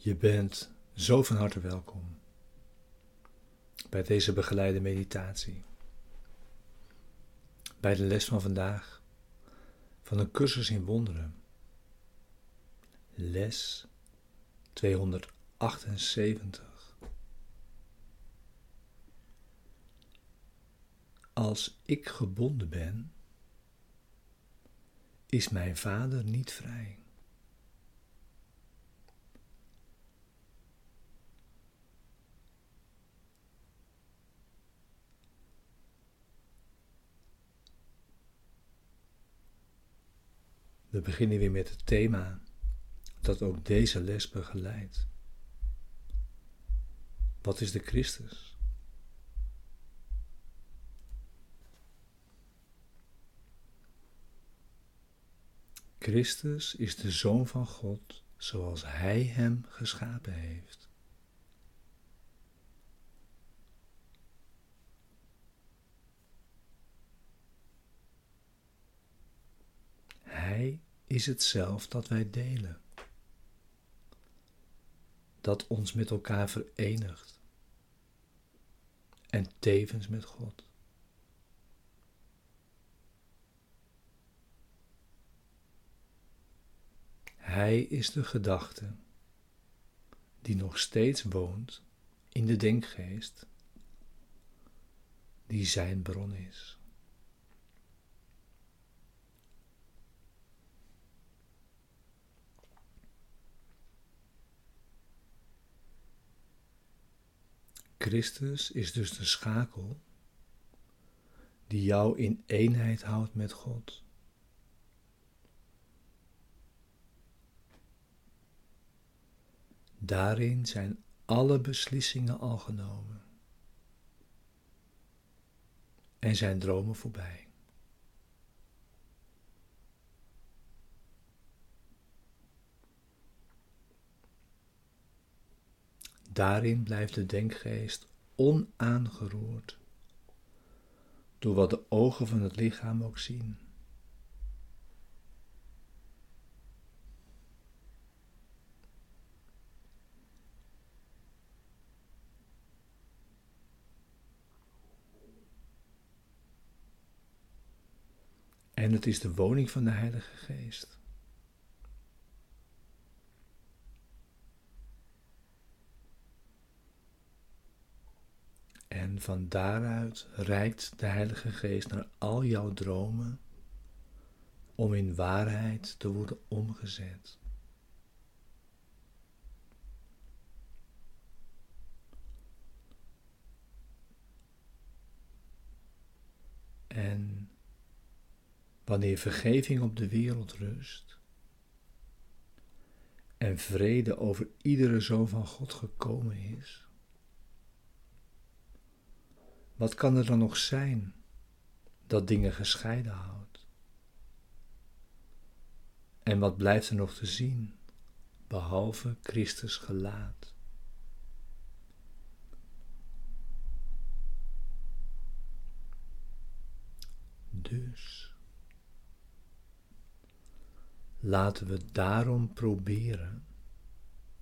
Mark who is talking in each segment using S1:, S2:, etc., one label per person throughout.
S1: Je bent zo van harte welkom bij deze begeleide meditatie. Bij de les van vandaag van een cursus in wonderen. Les 278. Als ik gebonden ben, is mijn vader niet vrij. We beginnen weer met het thema dat ook deze les begeleidt. Wat is de Christus? Christus is de Zoon van God zoals Hij hem geschapen heeft. Hij is het zelf dat wij delen, dat ons met elkaar verenigt en tevens met God. Hij is de gedachte die nog steeds woont in de denkgeest die zijn bron is. Christus is dus de schakel die jou in eenheid houdt met God. Daarin zijn alle beslissingen al genomen en zijn dromen voorbij. Daarin blijft de denkgeest onaangeroerd door wat de ogen van het lichaam ook zien. En het is de woning van de Heilige Geest. En van daaruit reikt de Heilige Geest naar al jouw dromen om in waarheid te worden omgezet. En wanneer vergeving op de wereld rust en vrede over iedere zoon van God gekomen is, wat kan er dan nog zijn dat dingen gescheiden houdt? En wat blijft er nog te zien, behalve Christus gelaat? Dus laten we daarom proberen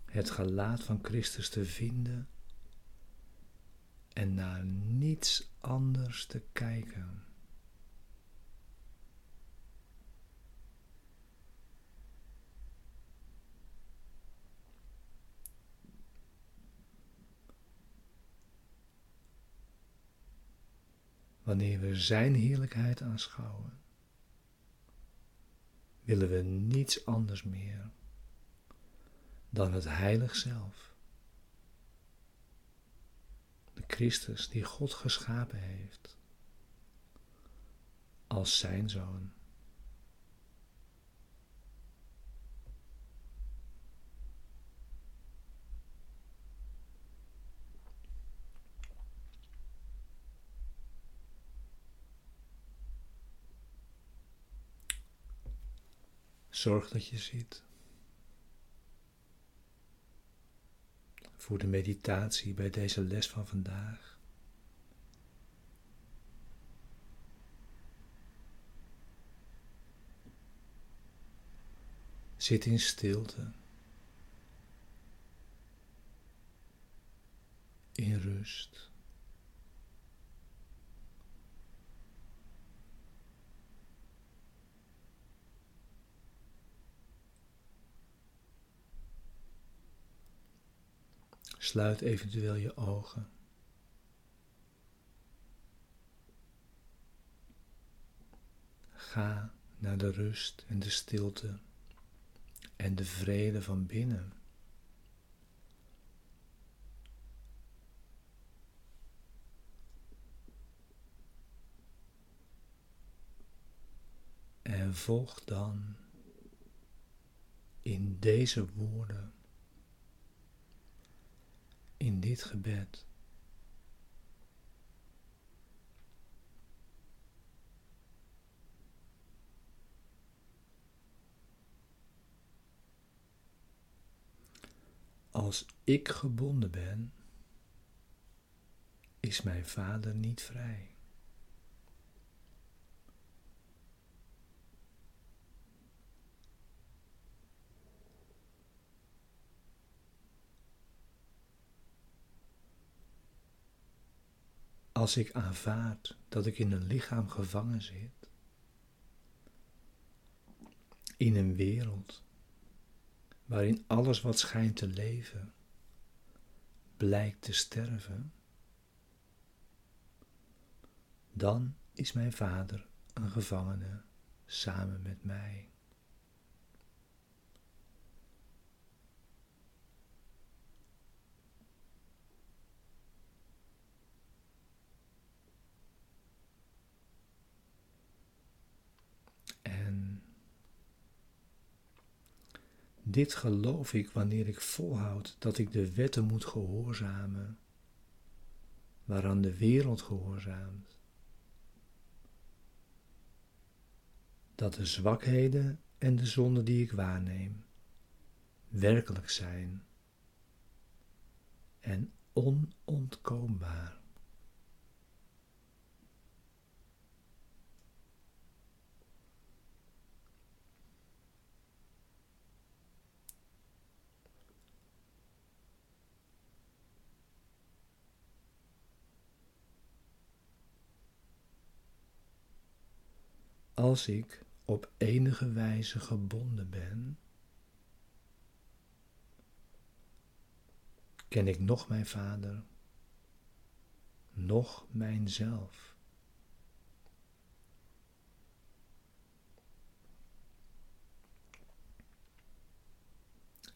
S1: het gelaat van Christus te vinden en naar niets anders te kijken. Wanneer we Zijn heerlijkheid aanschouwen, willen we niets anders meer dan het heilig zelf. De Christus die God geschapen heeft als zijn zoon. Zorg dat je ziet. voor de meditatie bij deze les van vandaag. Zit in stilte, in rust. Sluit eventueel je ogen. Ga naar de rust en de stilte en de vrede van binnen. En volg dan in deze woorden, in dit gebed. Als ik gebonden ben, is mijn vader niet vrij. Als ik aanvaard dat ik in een lichaam gevangen zit, in een wereld waarin alles wat schijnt te leven blijkt te sterven, dan is mijn vader een gevangene samen met mij. Dit geloof ik wanneer ik volhoud dat ik de wetten moet gehoorzamen, waaraan de wereld gehoorzaamt. Dat de zwakheden en de zonden die ik waarneem werkelijk zijn en onontkoombaar. Als ik op enige wijze gebonden ben, ken ik nog mijn vader, nog mijnzelf.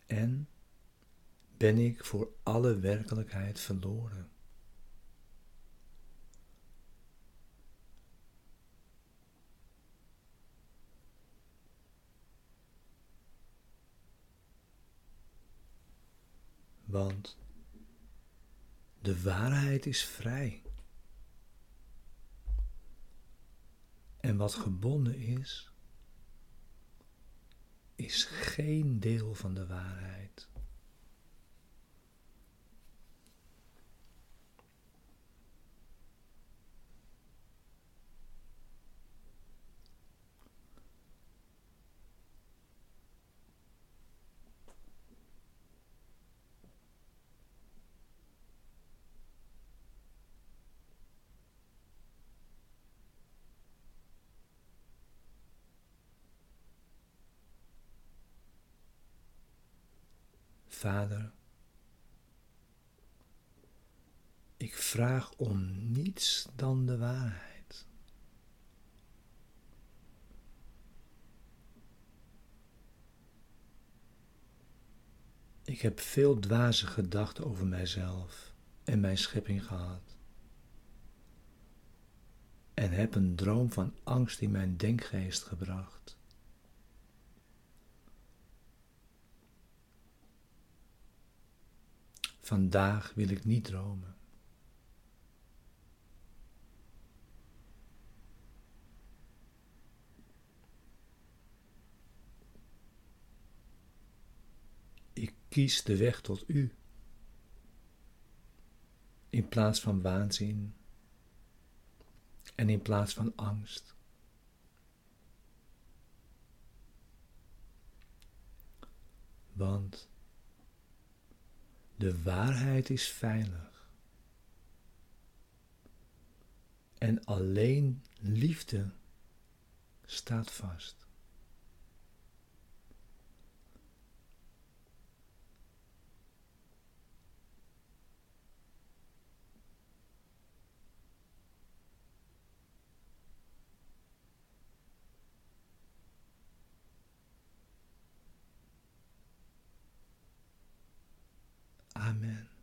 S1: En ben ik voor alle werkelijkheid verloren. Want de waarheid is vrij. En wat gebonden is, is geen deel van de waarheid. Vader, ik vraag om niets dan de waarheid. Ik heb veel dwaze gedachten over mijzelf en mijn schepping gehad. En heb een droom van angst in mijn denkgeest gebracht. Vandaag wil ik niet dromen. Ik kies de weg tot u. In plaats van waanzin en in plaats van angst. Want de waarheid is veilig. En alleen liefde staat vast. Amen.